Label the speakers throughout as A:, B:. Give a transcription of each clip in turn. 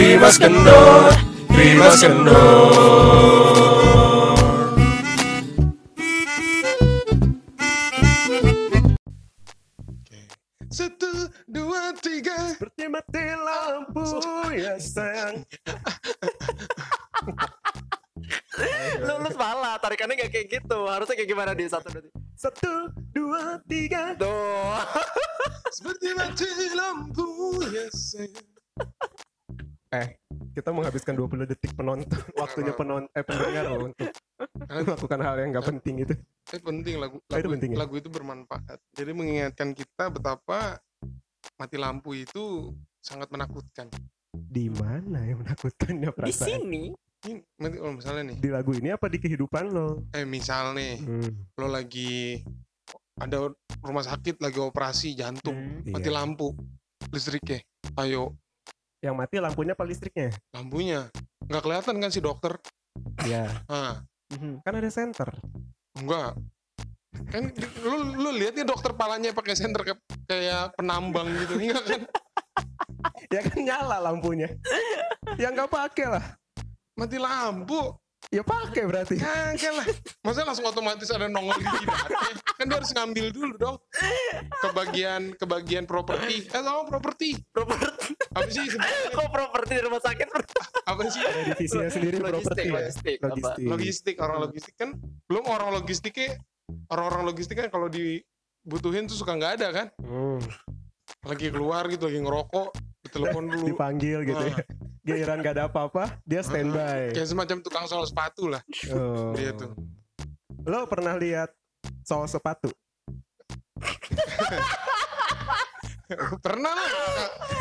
A: Rimas kendor, Rimas kendor.
B: Satu, dua, tiga.
C: Seperti mati lampu ya sayang.
D: lu, lu salah tarikannya gak kayak gitu harusnya kayak gimana di satu dua tiga
C: Satu, dua, tiga.
D: tuh
B: Seperti mati lampu ya sayang.
C: Eh, kita menghabiskan 20 detik penonton, waktunya penonton eh pendengar loh untuk melakukan hal yang nggak penting itu.
B: Tapi penting lagu
C: Oh, itu
B: lagu,
C: penting ya?
B: lagu itu bermanfaat. Jadi mengingatkan kita betapa mati lampu itu sangat menakutkan.
C: Di mana yang menakutkannya
D: di
C: perasaan?
D: sini
B: Ini nanti kalau misalnya nih,
C: Di lagu ini apa di kehidupan lo?
B: eh misal nih
C: Hmm,
B: lo lagi ada rumah sakit lagi operasi jantung,
D: Hmm.
B: mati
C: iya.
B: lampu, listriknya, ayo
C: Yang mati lampunya apa listriknya?
B: lampunya nggak kelihatan kan si dokter?
C: Iya.
B: Ah,
C: Mhm, Kan ada senter.
B: enggak. Kan lu lu lihat ya dokter palanya pakai senter kayak, kayak penambang gitu enggak kan?
C: Ya kan nyala lampunya. ya nggak pakai lah.
B: Mati lampu.
C: Ya pakai berarti.
B: Kagak lah. Masa langsung otomatis ada nongol di jidatnya? Kan dia harus ngambil dulu dong. Ke bagian ke bagian properti. Eh tau properti.
D: properti
B: Apa sih sebenarnya?
D: kok properti di rumah sakit
B: Apa sih?
C: Ada divisinya sendiri
D: Logistik,
C: properti ya.
D: logistik, apa?
C: Logistik.
B: Logistik, orang logistik kan belum orang logistiknya orang-orang logistik kan kalau dibutuhin tuh suka nggak ada kan?
C: Hmm,
B: Lagi keluar gitu, lagi ngerokok, ditelepon dulu.
C: dipanggil gitu ya. Giliran gak ada apa-apa, dia standby.
B: Kayak semacam tukang sol sepatu lah.
C: Oh.
B: Dia tuh.
C: Lo pernah lihat soal sepatu?
B: Pernah lah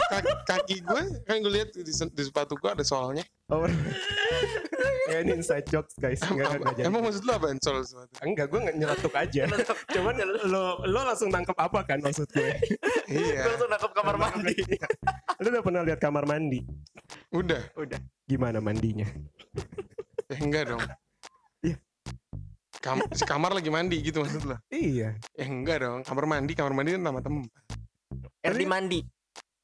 B: ka- ka- kaki gue kan gue lihat di, di sepatu gue ada soalnya.
C: Oh, ya ini inside jokes guys. Enggak, enggak, jadi.
B: Emang maksud lu apa sol sepatu?
C: Enggak, gue nyeletuk aja. Cuman lo lo langsung nangkep apa kan maksud gue?
B: Iya.
D: gue langsung nangkep kamar mandi
C: lo udah pernah lihat kamar mandi?
B: Udah.
D: udah
C: Gimana mandinya?
B: Ya enggak dong.
C: Iya.
B: Kam si kamar lagi mandi gitu maksud lo?
C: Iya.
B: Ya enggak dong. Kamar mandi, kamar mandi kan nama tempat.
D: Erdi mandi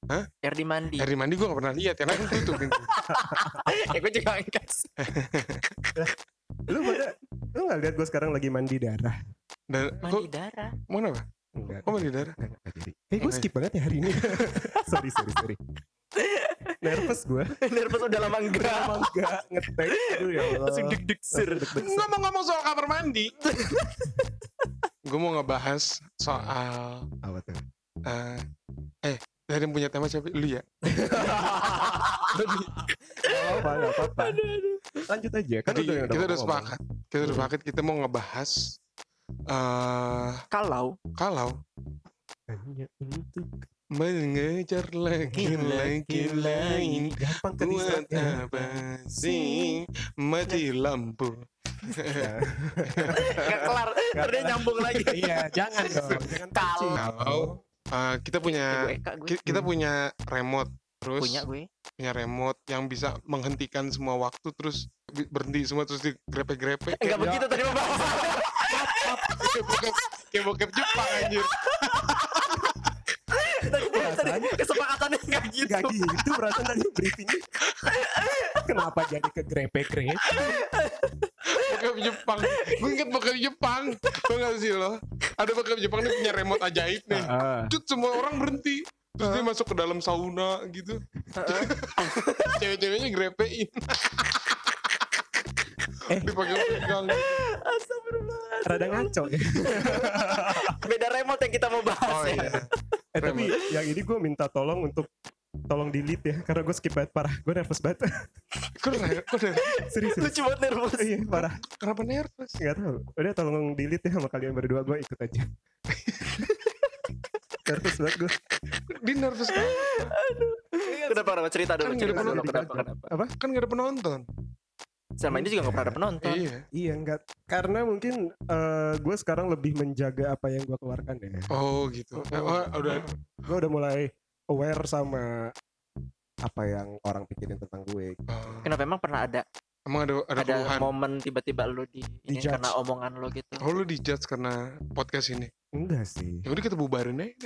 B: Hah?
D: Erdi mandi
B: Dari mandi gue gak pernah lihat ya kan tutup pintu.
D: ya gue juga angkat
C: Lu pada lu nggak lihat gue sekarang lagi mandi darah?
B: Dan
D: mandi
B: kok
D: darah
B: mana apa?
C: Enggak.
B: Kok mandi darah?
C: Eh gue skip banget ya hari ini. sorry sorry sorry. Nervous gue.
D: nervous udah lama enggak
C: Emang enggak ngetek. Aduh ya Allah.
D: langsung deg-deg sir
B: Ngomong-ngomong soal kamar mandi. gue mau ngebahas soal
C: Apa tuh?
B: eh eh dari yang punya tema siapa? Lu ya?
C: Apa gak apa-apa. Lanjut aja. Kan
B: tadi
C: udah,
B: kita udah sepakat. Kita udah sepakat kita mau ngebahas eh
D: kalau
B: kalau
C: Hanya untuk
B: mengejar laki-laki lain
C: gampang ke
B: buat apa sih mati lampu
D: Gak kelar dia nyambung lagi
C: Iya, jangan dong. Jangan
B: kalau eh, kita punya
D: Ibu Eka gue.
B: ki- kita punya remote terus
D: punya gue.
B: punya remote yang bisa menghentikan semua waktu terus berhenti semua terus digrepe-grepe
D: Enggak begitu tadi pembahasan
B: kayak bokep kayak bokep Jepang anjir
D: Tadi kesepakatannya enggak gitu.
C: Gak gitu perasaan tadi briefing Kenapa jadi ke grepe-grepe
B: bokep Jepang. Gue inget bokep Jepang. Tau gak sih lo? Ada bokep Jepang nih punya remote ajaib nih.
C: Ah,
B: Cut semua orang berhenti. Terus dia masuk ke dalam sauna gitu. Cewek-ceweknya grepein
C: Eh.
B: dipakai pegang.
D: Astagfirullah
C: Rada ngaco ya.
D: Beda remote yang kita mau bahas
B: oh
D: ya.
B: iya.
C: Eh tapi yang ini gue minta tolong untuk Tolong delete ya Karena gue skip banget parah. Gue nervous banget.
B: Kok udah kok udah
C: Serius
D: Lucu banget nervous.
C: Iya parah.
B: Kenapa nervous?
C: Gak tau Udah tolong delete ya sama kalian berdua Gue ikut aja. Nervous banget gue
B: dia nervous banget.
D: Kenapa kenapa cerita dulu
B: Kan
D: cerita dulu.
B: penonton.
D: kenapa kenapa?
C: Apa?
B: kan gak ada penonton
D: Selama ini juga gak pernah ada penonton.
B: Iya
C: Iya enggak Karena mungkin eh, Gue sekarang lebih menjaga apa yang gue keluarkan ya.
B: Oh gitu. Oh, udah.
C: Gue udah mulai aware sama Apa yang orang pikirin tentang gue.
B: Oh.
D: Kenapa emang pernah ada?
B: Emang ada ada,
D: ada
B: keluhan?
D: momen tiba-tiba lu di ini
C: Dijudge.
D: karena omongan lo gitu?
B: Oh lu dijudge karena podcast ini?
C: Enggak sih.
B: Ya udah kita bubarin aja.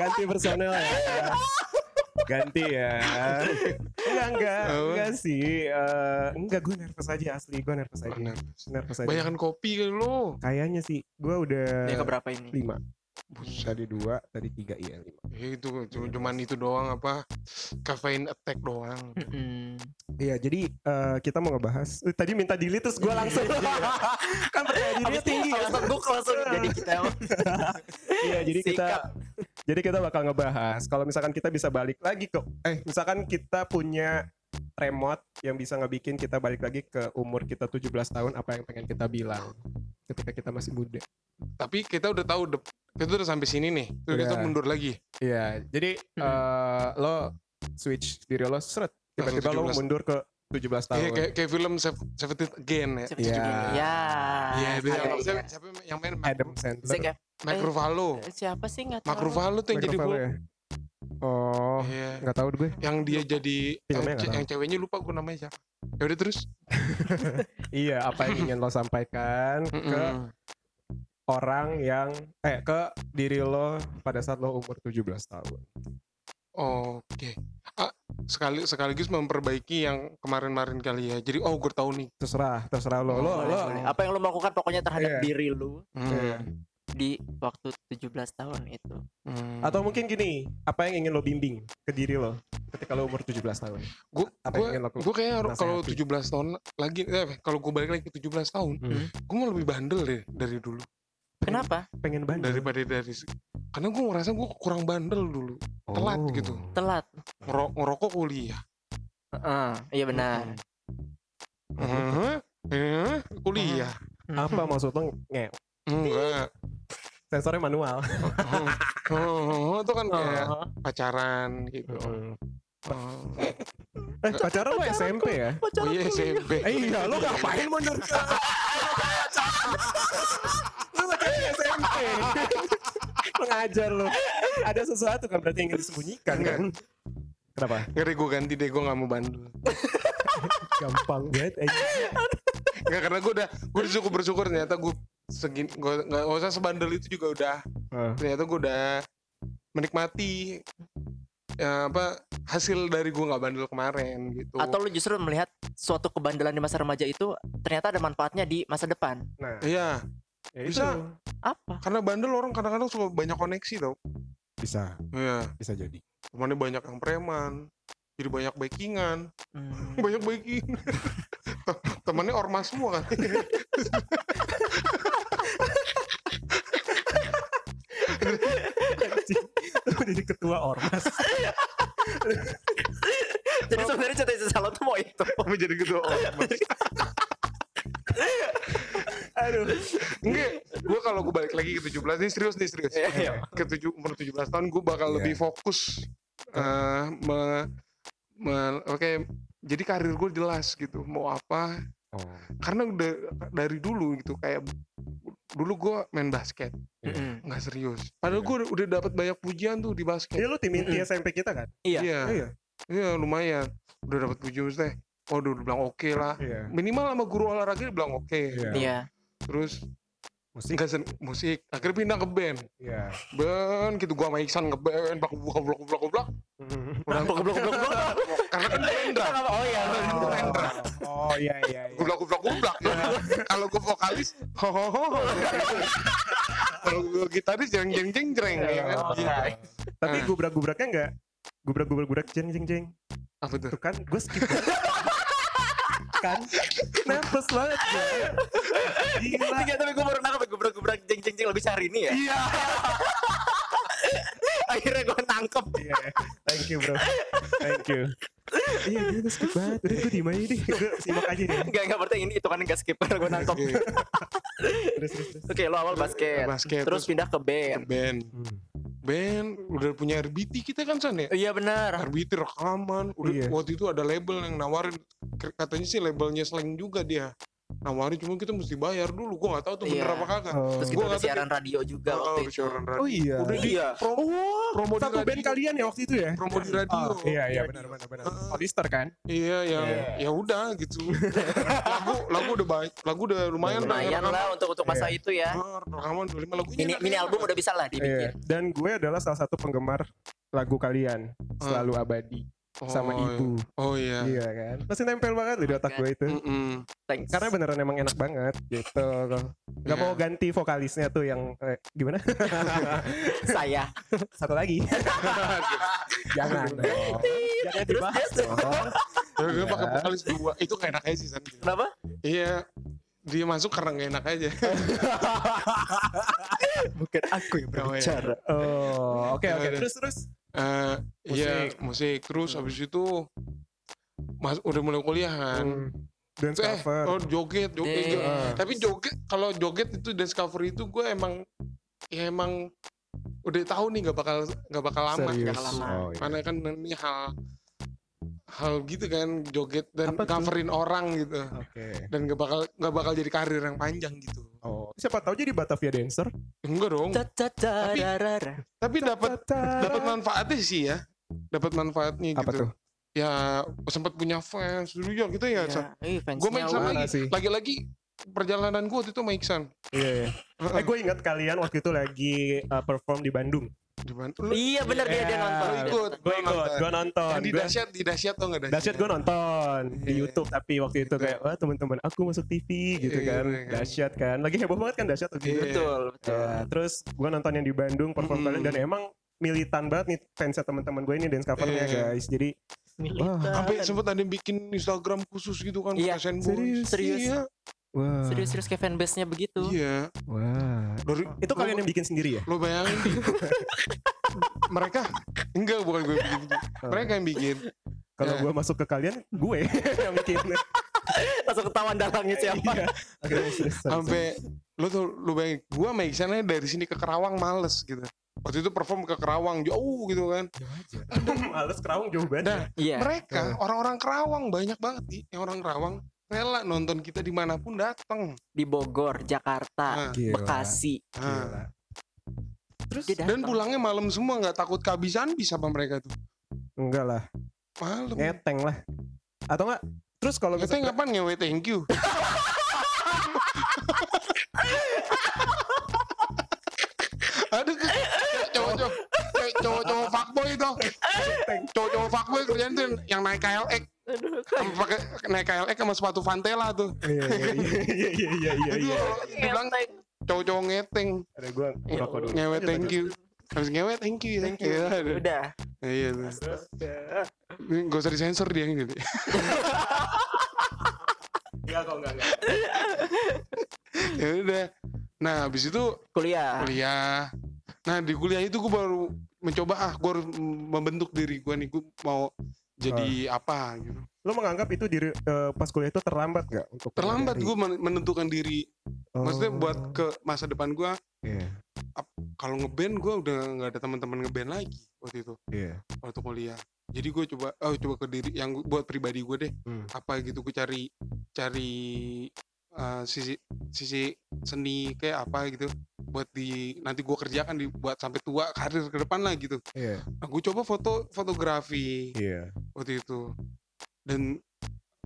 C: Ganti personel ya Ganti ya. Enggak, enggak,
B: Apa?
C: enggak sih. Eh, enggak, gue nervous aja asli. Gue nervous aja.
B: Nervous.
C: Nervous aja.
B: Banyakan kopi lo.
C: Kayaknya sih, gue udah
D: Dia keberapa ini?
C: lima.
B: Buset.
C: Tadi dua, tadi tiga, iya lima.
B: Ya itu cu- cuman itu doang apa caffeine attack doang.
C: Iya, jadi eh, kita mau ngebahas. eh, tadi minta delete terus gue langsung. kan percaya
D: Abis
C: tinggi. ya.
D: langsung gua langsung jadi kita
C: Iya, jadi kita jadi kita bakal ngebahas kalau misalkan kita bisa balik lagi ke eh misalkan kita punya remote yang bisa ngebikin kita balik lagi ke umur kita 17 tahun apa yang pengen kita bilang ketika kita masih muda.
B: Tapi kita udah tahu kita udah sampai sini nih. Terus kita
C: Udah.
B: mundur lagi.
C: Iya, jadi eh, lo switch diri lo seret tiba-tiba lo
B: Langsung 17.
C: mundur ke 17 tahun.
B: Kayak kayak, kayak film Sev- Seventeen Again ya.
C: Iya.
D: Ya.
B: Iya, itu yang,
D: Iya,
B: siapa,
D: iya.
B: siapa yang main
C: Adam Sandler.
D: Zac ya?
B: Mark
D: Eh,
B: Ruffalo.
D: Siapa sih nggak tahu?
B: Mark Ruffalo tuh yang jadi Hulk.
C: ya? Oh,
B: Iya.
C: nggak tahu gue.
B: Yang dia jadi
C: Filmnya
B: yang, ceweknya lupa gue namanya siapa. Ya udah terus.
C: Iya, apa yang ingin lo sampaikan ke. Orang yang eh ke diri lo pada saat lo umur 17 tahun.
B: Oke. Ah, sekali sekaligus memperbaiki yang kemarin-kemarin kali ya. Jadi oh gue tahu nih.
C: Terserah, terserah lo. Lo,
D: Boleh,
C: lo.
D: boleh. Apa yang lo lakukan pokoknya terhadap
C: Iya.
D: diri lu
B: Hmm.
C: Iya.
D: di waktu 17 tahun itu.
B: Hmm.
C: Atau mungkin gini, apa yang ingin lo bimbing ke diri lo ketika lo umur 17 tahun?
B: gue
C: apa yang ingin lo
B: gue kayak kalau
C: nasihati?
B: 17 tahun lagi eh, kalau gue balik lagi ke 17 tahun
C: Hmm.
B: gue mau lebih bandel deh dari dulu
D: Kenapa?
C: Pengen bandel.
B: daripada dari karena gue ngerasa gue kurang bandel dulu telat
C: Oh.
B: gitu.
D: Telat.
B: Ngero- ngerokok kuliah
D: Heeh, iya benar.
B: Heeh, eh, kuliah
C: Apa maksud lo nge
B: enggak
C: sensornya manual?
B: oh, itu kan kayak
D: Oh.
B: pacaran gitu oh,
C: Eh, pacaran lo SMP ya?
B: oh iya SMP
C: Eh, iya, lo ngapain mundur SMP. Mengajar lo. Ada sesuatu kan berarti yang ingin disembunyikan kan? Kenapa?
B: Ngeri gue ganti deh gue gak mau bandel
C: Gampang banget aja.
B: Enggak karena gue udah gue udah cukup bersyukur ternyata gue segini gue nggak nggak usah sebandel itu juga udah
C: Ah.
B: ternyata gue udah menikmati ya, apa hasil dari gue nggak bandel kemarin gitu
D: Atau lu justru melihat suatu kebandelan di masa remaja itu ternyata ada manfaatnya di masa depan.
C: Nah,
B: iya
C: ya
B: Bisa.
C: itu.
D: Apa?
B: karena bandel orang kadang-kadang suka banyak koneksi tau
C: Bisa,
B: iya
C: bisa jadi.
B: temannya banyak yang preman jadi banyak backingan
D: Hmm.
B: banyak backing temannya ormas semua kan
C: jadi ketua ormas.
D: Jadi sebenarnya cita-cita Salo tuh mau itu.
B: Apa jadi ketua ormas
C: Aduh.
B: enggak gue kalau gue balik lagi ke 17 nih serius nih serius
D: Iya, iya.
B: ke tujuh umur 17 tahun gue bakal
C: Iya.
B: lebih fokus eh me, me- oke jadi karir gue jelas gitu mau apa
C: Oh.
B: karena udah dari dulu gitu kayak dulu gue main basket
D: Mm-mm.
B: nggak serius padahal gue udah, dapat banyak pujian tuh di basket
C: Dia lo tim inti SMP kita kan?
D: Iya.
B: iya
C: Iya.
B: iya lumayan udah dapat pujian teh oh udah bilang oke lah
C: Iya.
B: minimal sama guru olahraga dia bilang oke
C: Iya.
D: Iya.
B: Terus
C: Musik.
B: nggak sen- musik akhirnya pindah ke band
C: Iya.
B: band gitu gua sama Iksan ke band blok blok blok blok blok udah
D: Blok blok blok blok.
B: karena kan drum
D: Oh iya.
B: Drum
C: Oh iya iya iya.
B: gublak gublak gublak kalau gue vokalis ho ho ho ho. kalau gue gitaris jeng jeng jeng jeng ya kan
C: Oh,
B: Iya.
C: Tapi
B: Ah.
C: gubrak-gubraknya enggak gubrak-gubrak jeng jeng jeng.
B: apa tuh
C: Tuh kan gue skip. Kan nervous banget gue. Gila.
D: Tiga tapi gue baru nangkep gue gebrak jeng jeng jeng lebih sehari ini ya.
B: iya
D: Akhirnya gue nangkep.
C: Iya, thank you bro. Thank you. Iya, gue tuh skip banget. Udah gue diem aja deh. Gue simak aja deh.
D: Enggak enggak berarti ini itu kan enggak skip karena gue nangkep.
B: Oke,
C: Terus terus terus.
D: Oke, lo awal basket.
B: Basket,
D: Terus
B: terus-
D: pindah ke band.
B: band
C: Hmm.
B: Band udah punya RBT kita kan san ya
D: Iya benar.
B: RBT rekaman udah
C: Iya.
B: waktu itu ada label yang nawarin katanya sih labelnya slang juga dia nawarin cuma kita mesti bayar dulu gua nggak tahu tuh bener
D: Iya.
B: apa kagak
C: Oh.
D: Terus kita siaran radio juga
B: Oh,
D: waktu itu.
B: siaran radio.
C: Oh iya.
B: udah di
D: Iya.
B: promo,
C: Oh,
B: promo di
C: satu
B: radio.
C: band kalian ya waktu itu ya?
B: promo di radio
C: Oh, iya iya benar benar benar. Hollister kan?
B: Iya
C: Iya.
B: ya udah gitu. lagu lagu udah banyak, lagu udah lumayan
D: Lumayan lah untuk untuk masa itu ya.
B: Ah, Rekaman 25 lagunya.
D: Mini album udah bisa lah
C: Iya.
D: dibikin.
C: Dan gue adalah salah satu penggemar lagu kalian selalu abadi sama
B: Oh,
C: ibu.
B: Oh iya.
C: Iya kan? Masih nempel banget di otak gue itu.
B: Mm-mm.
D: Thanks.
C: Karena beneran emang enak banget gitu. Gak
B: Iya.
C: mau ganti vokalisnya tuh yang eh, gimana?
D: saya.
C: Satu lagi. Jangan. Jangan dibahas dong.
B: Ya, gue
C: Iya.
B: pakai vokalis dua. Itu gak enak aja sih San.
D: Kenapa?
B: Iya. Dia masuk karena gak enak aja.
D: Bukan aku yang
B: Oh, iya.
D: berbicara.
C: Oh, oke oke.
B: Iya.
C: Terus terus.
B: Eh, iya,
C: Musik.
B: musik. Terus habis itu mas udah mulai kuliah kan.
C: Hmm, dance
B: Eh,
C: cover.
B: oh joget, joget, joget. Tapi joget kalau joget itu dance cover itu gue emang ya emang udah tahu nih nggak bakal nggak bakal lama.
C: Serius.
D: jangan lama.
C: Oh, iya.
B: Karena kan ini hal hal gitu kan joget dan
C: Apa tuh?
B: coverin orang gitu
C: Oke.
B: dan gak bakal nggak bakal jadi karir yang panjang gitu
C: Oh, siapa tahu jadi Batavia dancer.
B: enggak dong Tapi-
D: Tapi
B: tapi dapat dapat manfaatnya sih ya dapat manfaatnya
C: Apa
B: gitu
C: tuh?
B: ya sempat punya fans dulu ya gitu ya
D: ya, eh,
B: gue main sama lagi
C: sih?
B: lagi-lagi perjalanan gue waktu itu sama Iksan
C: Iya. iya. Eh, gue ingat kalian waktu itu lagi uh, perform di Bandung.
B: Di Bantul
D: Iya benar dia dia
C: Ya,
D: nonton.
B: lu
D: dia
B: ikut.
C: Gue
B: Gua
C: ikut,
B: nonton.
C: gue nonton.
B: yang di
C: Gua-
B: dahsyat di dahsyat tuh nggak
C: Dahsyat gue nonton di
B: Iya.
C: YouTube tapi waktu itu kayak wah teman-teman aku masuk TV gitu
B: Iya,
C: kan
B: iya, kan.
C: dahsyat kan lagi heboh banget kan dahsyat waktu itu
B: Iya.
D: Betul, betul.
C: Ya, terus gue nonton yang di Bandung perform
B: Mm.
C: kalian dan emang militan banget nih fansnya teman-teman gue ini dance covernya
B: Iya.
C: guys jadi
D: Militan.
B: sampai sempat ada yang bikin Instagram khusus gitu kan
D: Iya,
C: serius,
D: serius.
B: iya
C: wah.
D: Serius-serius kayak fanbase-nya begitu.
B: iya.
C: Wah.
B: Dari
C: itu
B: lo-
C: kalian yang bikin sendiri ya?
B: Lo bayangin. Mereka? Enggak bukan gue bikin. Mereka yang bikin.
C: Kalau
B: Ya.
C: gue masuk ke kalian gue yang bikin.
D: Langsung ketahuan dalangnya siapa.
C: Iya. Terus, terus.
B: sampai lo tuh lo bayangin gue sama Iksannya dari sini ke Kerawang males gitu. Waktu itu perform ke Kerawang jauh gitu kan.
C: Males kerawang jauh banget.
B: Nah,
D: Iya.
B: mereka orang-orang Kerawang banyak banget nih yang orang Kerawang rela nonton kita di mana pun datang
D: Di Bogor, Jakarta,
B: Nah,
C: Gila.
D: Bekasi.
B: nah.
C: Gila. terus
D: Dia
B: dan pulangnya malam semua nggak takut kehabisan bisa apa mereka tuh
C: enggak lah
B: malam
C: ngeteng lah atau enggak terus kalau
B: kita
C: misalnya
B: ngapain ngewe thank you Aduh, cowok-cowok cowok-cowok fuckboy itu. Cowok-cowok fuckboy kerjaan tuh yang naik KLX. Sama pakai naik KLX sama sepatu Vantela tuh.
C: iya iya iya iya iya iya
B: Itu
C: iya
B: kalau dibilang cowok-cowok ngeteng.
C: ada gue ngerokok dulu
B: Ngewe thank you. Habis ngewe thank you.
D: Thank you.
B: Iya, aduh.
D: Udah.
B: Iya Gak usah disensor dia gitu.
C: enggak kok enggak enggak
B: ya udah. Nah, habis itu
D: Kuliah.
B: kuliah. Nah di kuliah itu gue baru mencoba ah gue harus membentuk diri gue nih gue mau jadi apa gitu.
C: lo menganggap itu diri eh, pas kuliah itu terlambat gak untuk
B: Terlambat gue menentukan diri. Maksudnya
C: Oh.
B: buat ke masa depan gue
C: Iya,
B: kalau ngeband gue udah nggak ada teman-teman ngeband lagi waktu itu
C: iya.
B: waktu kuliah. Jadi gue coba oh coba ke diri yang gua- buat pribadi gue deh
C: Hmm.
B: apa gitu gue cari cari eh, sisi sisi seni kayak apa gitu buat di nanti gue kerjakan di buat sampai tua karir ke depan lah gitu.
C: Iya,
B: Nah, gue coba foto fotografi
C: iya.
B: waktu itu dan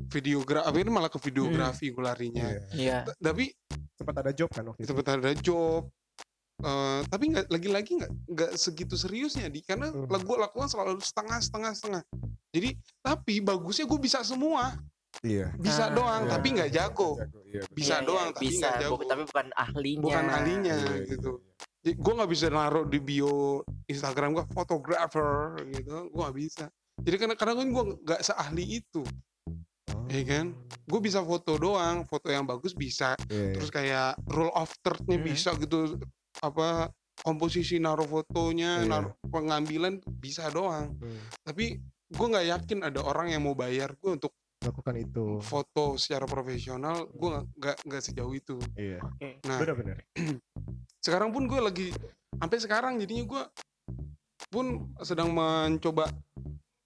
B: videografi ini malah ke videografi gue larinya.
C: Iya.
B: T- Tapi
C: Sempat ada job kan waktu itu.
B: sempat ada job. Eh, tapi nggak lagi-lagi nggak nggak segitu seriusnya di karena
C: Hmm.
B: lagu gue lakukan selalu setengah setengah setengah. Jadi tapi bagusnya gue bisa semua
C: Iya.
B: bisa
D: Ah,
B: doang
C: iya.
B: tapi nggak jago
C: Jago, iya.
B: bisa
D: Iya,
B: doang
D: iya,
B: tapi
D: bisa,
B: nggak jago
D: bu- tapi bukan ahlinya.
B: bukan ahlinya
C: Iya, iya,
B: gitu
C: iya.
B: gue nggak bisa naruh di bio Instagram gue fotografer gitu gue nggak bisa jadi karena karena kan gue nggak seahli itu
C: Oh.
B: Iya kan? gue bisa foto doang foto yang bagus bisa
C: Iya,
B: terus kayak rule of third-nya
D: Mhm.
B: bisa gitu apa komposisi naruh fotonya
C: Iya.
B: naruh pengambilan bisa doang
C: Hmm.
B: tapi gue nggak yakin ada orang yang mau bayar gue untuk
C: Lakukan itu.
B: foto secara profesional gue nggak nggak nggak sejauh itu
C: Iya.
B: nah
C: Benar-benar.
B: sekarang pun gue lagi sampai sekarang jadinya gue pun sedang mencoba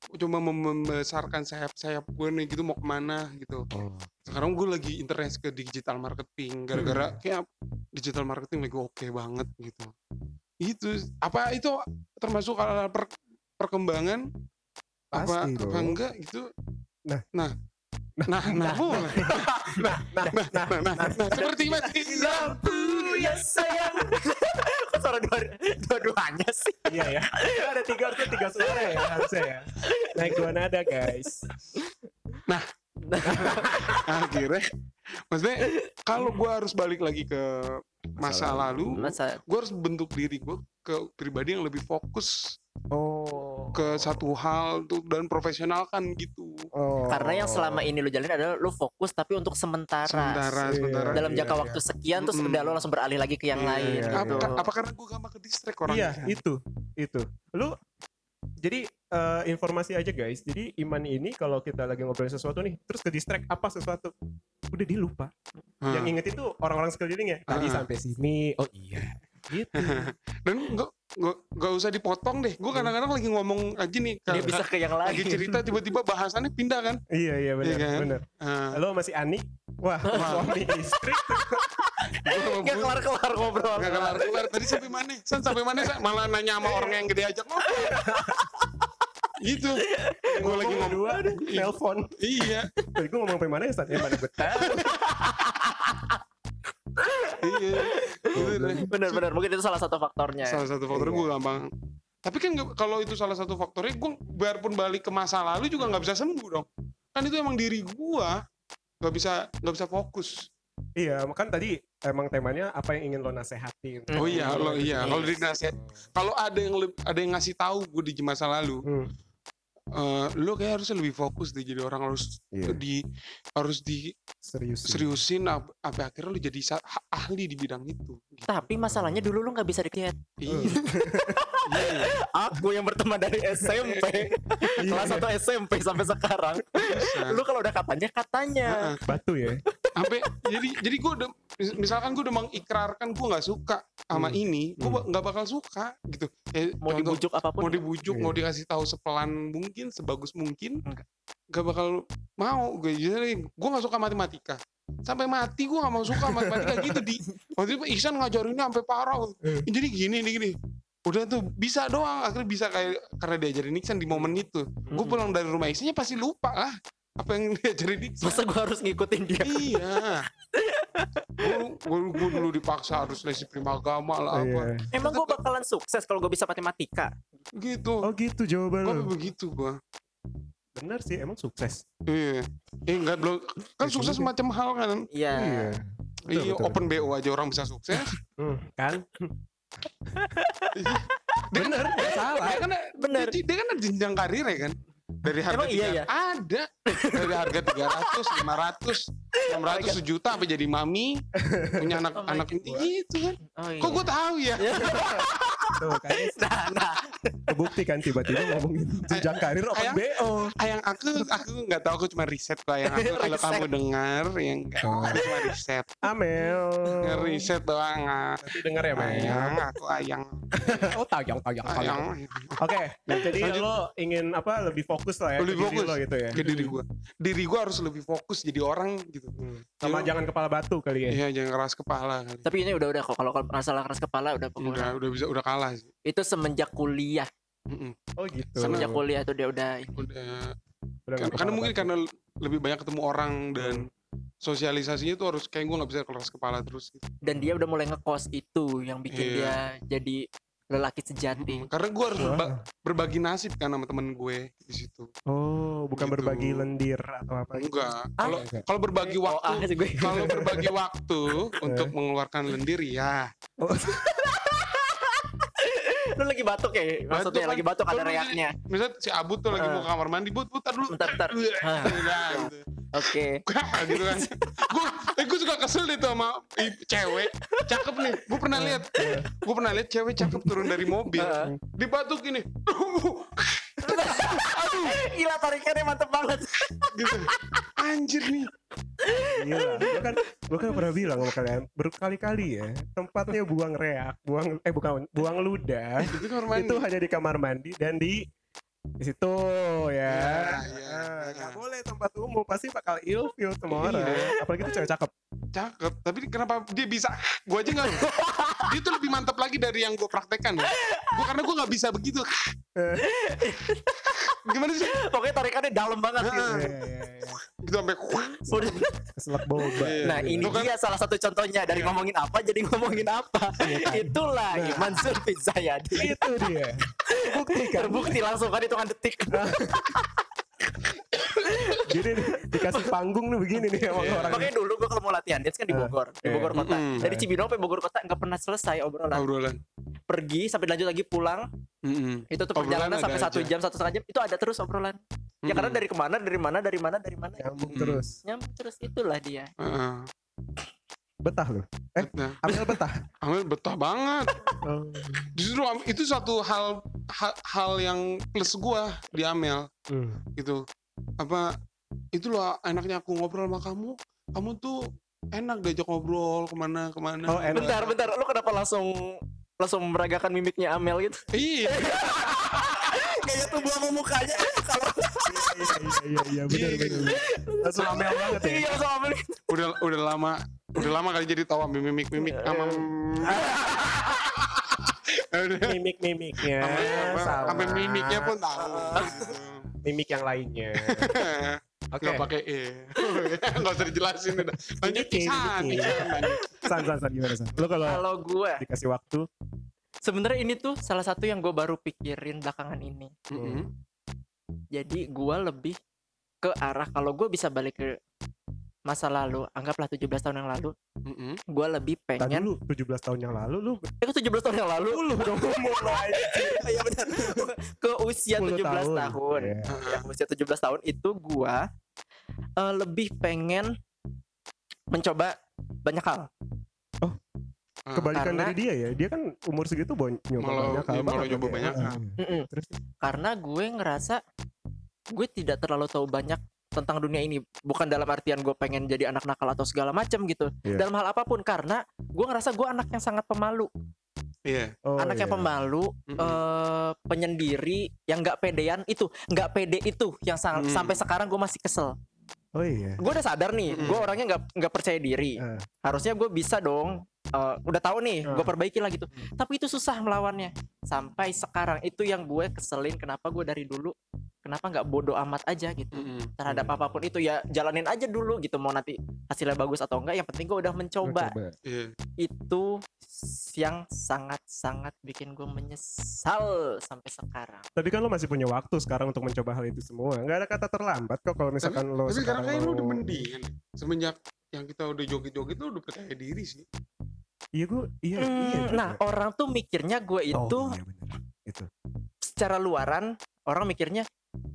B: coba mem- membesarkan sayap-sayap gue nih gitu mau ke mana gitu
C: Oh.
B: sekarang gue lagi interest ke digital marketing gara-gara
C: Hmm.
B: kayak digital marketing lagi oke banget gitu itu apa itu termasuk per- perkembangan apa
C: Pasti
B: apa
C: dong.
B: enggak gitu
C: Nah.
B: nah nah nah boleh. nah nah nah nah nah nah seperti mati
D: Lampu ya sayang. suara dua, dua-duanya sih?
C: Iya ya. Ada tiga harusnya tiga suara ya harusnya ya. Naik dua nada guys.
B: akhirnya maksudnya kalau gue harus balik lagi ke masa lalu
D: Masa
B: gue harus bentuk diri gue ke pribadi yang lebih fokus
C: Oh.
B: ke satu hal tuh dan profesional kan gitu
C: Oh.
D: karena yang selama ini lu jalanin adalah lu fokus tapi untuk sementara.
B: sementara
C: Iya.
B: sementara
D: Dalam
C: Iya,
D: jangka
C: iya.
D: waktu sekian terus
B: Mm-mm.
D: udah lu langsung beralih lagi ke yang
B: Iya,
D: lain
C: iya,
D: gitu.
B: apa, apa karena gue gampang ke distract orang
C: Iya, itu. Itu. Lu jadi eh, informasi aja guys. Jadi Iman ini kalau kita lagi ngobrolin sesuatu nih, terus ke distract apa sesuatu, udah dia lupa.
B: Hmm.
C: Yang inget itu orang-orang sekelilingnya. Tadi
B: Ah.
C: sampai sini. Oh iya. Gitu.
B: dan nggak nggak nggak usah dipotong deh gue kadang-kadang lagi ngomong aja nih
D: Dia bisa ke yang
B: lagi
D: lain.
B: cerita tiba-tiba bahasannya pindah kan
C: iya iya benar
B: Iya kan?
C: benar.
B: Ah,
C: Halo masih Ani? Wah, suami istri.
D: Gak kelar-kelar ngobrol.
B: Gak kelar kelar tadi sampai mana? San sampai mana? San? Malah nanya sama orang yang gede ajak ngobrol. gitu. Gue lagi ngomong.
C: dua deh, telepon.
B: Iya,
C: Tadi gue ngomong sampai mana ya? Sat? Ya mana gue tahu.
B: iya.
D: Bener-bener mungkin itu salah satu faktornya.
B: Salah satu faktor gue gampang. Tapi kan kalau itu salah satu faktornya, gue biarpun balik ke masa lalu juga nggak bisa sembuh dong. Kan itu emang diri gue nggak bisa nggak bisa fokus.
C: Iya, kan tadi emang temanya apa yang ingin lo nasehatin.
B: Oh iya, lo iya. Kalau dari
D: Yes.
B: nasihat, kalau ada yang ada yang ngasih tahu gue di masa lalu,
C: Hmm.
B: Eh, lo kayak harusnya lebih fokus deh jadi orang harus
C: Iya.
B: di harus di
C: Serius.
B: seriusin ap- sampai akhirnya lu jadi ahli di bidang itu.
D: Tapi masalahnya dulu lu nggak bisa dikit.
B: Iya.
D: Aku yang berteman dari SMP, kelas 1 SMP sampai sekarang. Lu kalau udah katanya katanya.
B: Heeh.
C: Batu ya.
B: Sampai jadi jadi gue udah mis- misalkan gue udah mengikrarkan gue nggak suka sama
C: Hmm.
B: ini, gue
C: Hmm.
B: nggak bakal suka gitu. Kayak
D: Mau
B: contoh,
D: dibujuk apa pun.
B: mau dibujuk,
C: Iya.
B: mau dikasih tahu sepelan mungkin, sebagus mungkin,
D: Enggak.
B: nggak bakal mau. Gue jadi gue nggak suka matematika. Sampai mati gue nggak mau suka matematika gitu di. Waktu itu Ihsan ngajarinnya sampai parah.
C: Hmm.
B: Jadi gini nih gini. Udah tuh bisa doang akhirnya bisa kayak karena diajarin Iksan di momen itu. Gue
D: Hmm.
B: pulang dari rumah Iksannya pasti lupa lah apa yang diajarin Iksan.
D: Masa gua harus ngikutin dia?
B: iya. Gue dulu dipaksa harus les primagama lah apa.
C: Iya.
D: Emang gua bakalan sukses kalau gua bisa matematika.
B: Gitu.
C: Oh gitu jawaban
B: Gue
C: lo.
B: begitu gue.
C: Bener sih, emang sukses.
B: Iya. Eh enggak belum kan
C: Ya,
B: sukses macam hal kan.
D: Iya.
C: Betul,
B: Iya,
C: betul.
B: open BO aja orang bisa sukses.
C: Hmm, kan?
B: Dia
C: Bener,
B: kan-
C: nggak salah.
B: Dia kan
D: Bener.
B: Dia, dia kan ada jenjang karir ya kan. Dari harga
D: Emang iya
B: tiga-
D: ya?
B: Ada. Dari harga 300, 500, 600, sejuta sampai jadi mami, punya anak
D: Oh
B: anak ini gitu kan.
D: Oh, iya.
B: Kok gue tahu ya?
C: Tuh, kan
D: Nah, nah.
C: kebukti kan tiba-tiba ngomongin jenjang karir open
B: Ayang-
C: BO.
B: Ayang aku aku nggak tahu aku cuma riset kok ayang aku kalau kamu dengar yang enggak
C: Oh.
B: aku cuma riset
C: Amel.
B: riset doang ah.
C: Nanti denger ya, Mel.
B: ayang aku ayang
C: Oh, tayang, tayang,
B: ayang
C: tayang. Oke, jadi
B: Lanjut.
C: lo ingin apa lebih fokus lah ya
B: Lebih
C: ke diri
B: fokus.
C: lo gitu ya.
B: ke diri gua diri gua harus lebih fokus jadi orang gitu
C: Hmm. Sama
B: Iya.
C: jangan kepala batu kali ya.
B: iya jangan keras kepala kali
D: Tapi ini udah udah kok kalau kalau masalah keras kepala udah
B: udah
D: pengurang.
B: udah bisa udah kalah sih
D: Itu semenjak kuliah.
B: Mm-mm.
C: Oh gitu.
D: Semenjak kuliah tuh dia udah
B: udah
C: Udah
B: karena mungkin
C: batu.
B: karena lebih banyak ketemu orang dan sosialisasinya tuh harus kayak gua nggak bisa keras kepala terus gitu.
D: dan dia udah mulai ngekos itu yang bikin
B: Iya.
D: dia jadi lelaki sejati.
B: Mm-mm. karena gua harus berba- berbagi nasib kan sama temen gue di situ
C: Oh, bukan
B: Gitu.
C: berbagi lendir atau apa gitu.
B: enggak
D: Ah.
B: kalau
C: Enggak.
B: kalau berbagi
D: Oh,
B: waktu
D: ah, sih gue.
B: kalau berbagi waktu untuk mengeluarkan lendir ya
C: Oh,
D: Lu lagi batuk ya? Maksudnya
B: kan.
D: lagi batuk ada reaknya.
B: Misal si Abu tuh lagi mau ke kamar mandi, Bud, putar dulu.
D: Bentar, bentar.
B: Gitu.
D: Oke.
B: gitu kan. Gue eh, gue suka kesel deh tuh sama cewek cakep nih. Gue pernah lihat. Gue pernah lihat cewek cakep turun dari mobil. Dibatuk gini.
D: Gila tarikannya mantep banget.
B: gitu. Anjir nih.
C: Gila, gue kan gue kan pernah bilang sama kalian berkali-kali ya tempatnya buang reak, buang eh bukan buang ludah
B: Itu kamar mandi.
C: itu hanya di kamar mandi dan di di situ ya.
B: Iya, iya,
C: Ah,
B: iya.
C: nggak boleh tempat umum pasti bakal ilfil semua
B: Iya.
C: orang. Apalagi itu cewek cakep.
B: cakep. Tapi kenapa dia bisa? Gue aja nggak. dia tuh lebih mantap lagi dari yang gue praktekkan. Ya. Gue karena gue nggak bisa begitu. gimana sih
D: Pokoknya tarikannya dalam banget gitu.
C: Iya, iya, iya.
B: Gitu sampai
D: Udah.
C: Keselak boba.
B: Iya.
D: Nah ini
B: Lu kan-
D: dia salah satu contohnya dari ngomongin apa jadi ngomongin apa. Itulah Iman Zulfi Zayadi.
C: Itu dia. Buktikan.
D: Terbukti langsung kan hitungan detik.
C: Jadi dikasih panggung nih begini nih sama
B: Iya.
C: orang.
D: Makanya dulu gue kalau mau latihan dance kan di
C: Eh,
D: Bogor, di
C: iya.
D: Bogor kota.
B: Mm-mm.
D: Dari Cibinong sampai Bogor kota nggak pernah selesai obrolan.
B: obrolan
D: Pergi sampai lanjut lagi pulang,
B: Mm-mm.
D: itu tuh perjalanan sampai satu jam satu setengah jam itu ada terus obrolan. Ya karena dari ke mana, dari mana, dari mana, dari mana.
C: Nyambung
B: Mm.
C: terus.
D: Nyambung terus itulah dia.
B: Heeh.
C: Betah loh. Eh,
B: Nah,
C: Amel betah.
B: Amel betah banget
C: Oh.
B: justru itu satu hal hal, hal yang plus gua di Amel
C: Hmm.
B: gitu apa itu loh enaknya aku ngobrol sama kamu kamu tuh enak diajak ngobrol ke mana ke mana
C: Oh, enak.
D: Bentar, bentar. Lu kenapa langsung langsung meragakan mimiknya Amel gitu?
B: iya
D: Kayak tubuh sama mukanya. Kalau
C: Iya iya iya benar benar. Langsung Amel banget ya.
D: iya sama Amel.
B: udah udah lama udah lama kali jadi tahu mimik mimik sama Udah.
C: Mimik-mimiknya
B: Sampai-
C: sama.
B: sampai mimiknya pun tahu
C: mimik yang lainnya. Oke.
B: nggak pakai e nggak usah dijelasin udah lanjut San
C: mimikin.
B: San.
C: San san san gimana san? Lu kalau
D: Kalau gue,
C: dikasih waktu,
D: sebenarnya ini tuh salah satu yang gue baru pikirin belakangan ini.
B: Mm-mm.
D: Jadi gue lebih ke arah kalau gue bisa balik ke masa lalu, anggaplah 17 tahun yang lalu,
B: Mm-mm.
D: gue lebih
C: tadi
D: pengen
C: lu 17 tahun yang lalu lu
D: Eh, ke 17 tahun yang lalu lu udah mulai Iya benar. ke usia
C: 10
D: 17 tahun,
C: tahun. Iya.
D: Ya, ke usia 17 tahun itu gua eh, lebih pengen mencoba banyak hal
B: Ah,
C: kebalikan
D: Karena-
C: dari dia ya. Dia kan umur segitu bon nyoba
B: Malah-
C: banyak hal
B: iya, malah
C: banget
B: nyoba
C: ya.
B: banyak hal.
C: Heeh.
D: Mm-mm.
C: Terus
D: karena gue ngerasa gue tidak terlalu tahu banyak tentang dunia ini bukan dalam artian gue pengen jadi anak nakal atau segala macam gitu
C: Iya.
D: dalam hal apa pun karena gue ngerasa gue anak yang sangat pemalu
B: iya
C: oh,
D: anak yang
C: iya.
D: pemalu
B: Mm-mm.
D: eh, penyendiri yang nggak pedean itu nggak pede itu yang sang-
B: Mm.
D: sampai sekarang gue masih kesel
C: Oh iya.
D: gue udah sadar nih
B: Mm-mm.
D: gue orangnya nggak nggak percaya diri
C: Eh.
D: harusnya gue bisa dong eh, udah tahu nih
C: Ah.
D: gue perbaiki lah gitu tapi itu susah melawannya sampai sekarang itu yang gue keselin kenapa gue dari dulu kenapa nggak bodoh amat aja gitu
B: Mm-mm.
D: terhadap
C: Hmm.
D: apa pun itu ya jalanin aja dulu gitu mau nanti hasilnya bagus atau enggak yang penting gue udah mencoba
C: Coba.
B: iya
D: itu yang sangat-sangat bikin gue menyesal sampai sekarang
C: Tapi kan lo masih punya waktu sekarang untuk mencoba hal itu semua. Nggak ada kata terlambat kok kalau misalkan lo
B: tapi sekarang kayak lu
C: mau-
B: udah mendingan semenjak yang kita udah joget-joget lu udah percaya diri sih
C: Iya gue iya
D: Hmm,
C: iya. juga.
D: nah orang tuh mikirnya gue
C: Oh,
D: itu
C: iya bener. Itu.
D: secara luaran orang mikirnya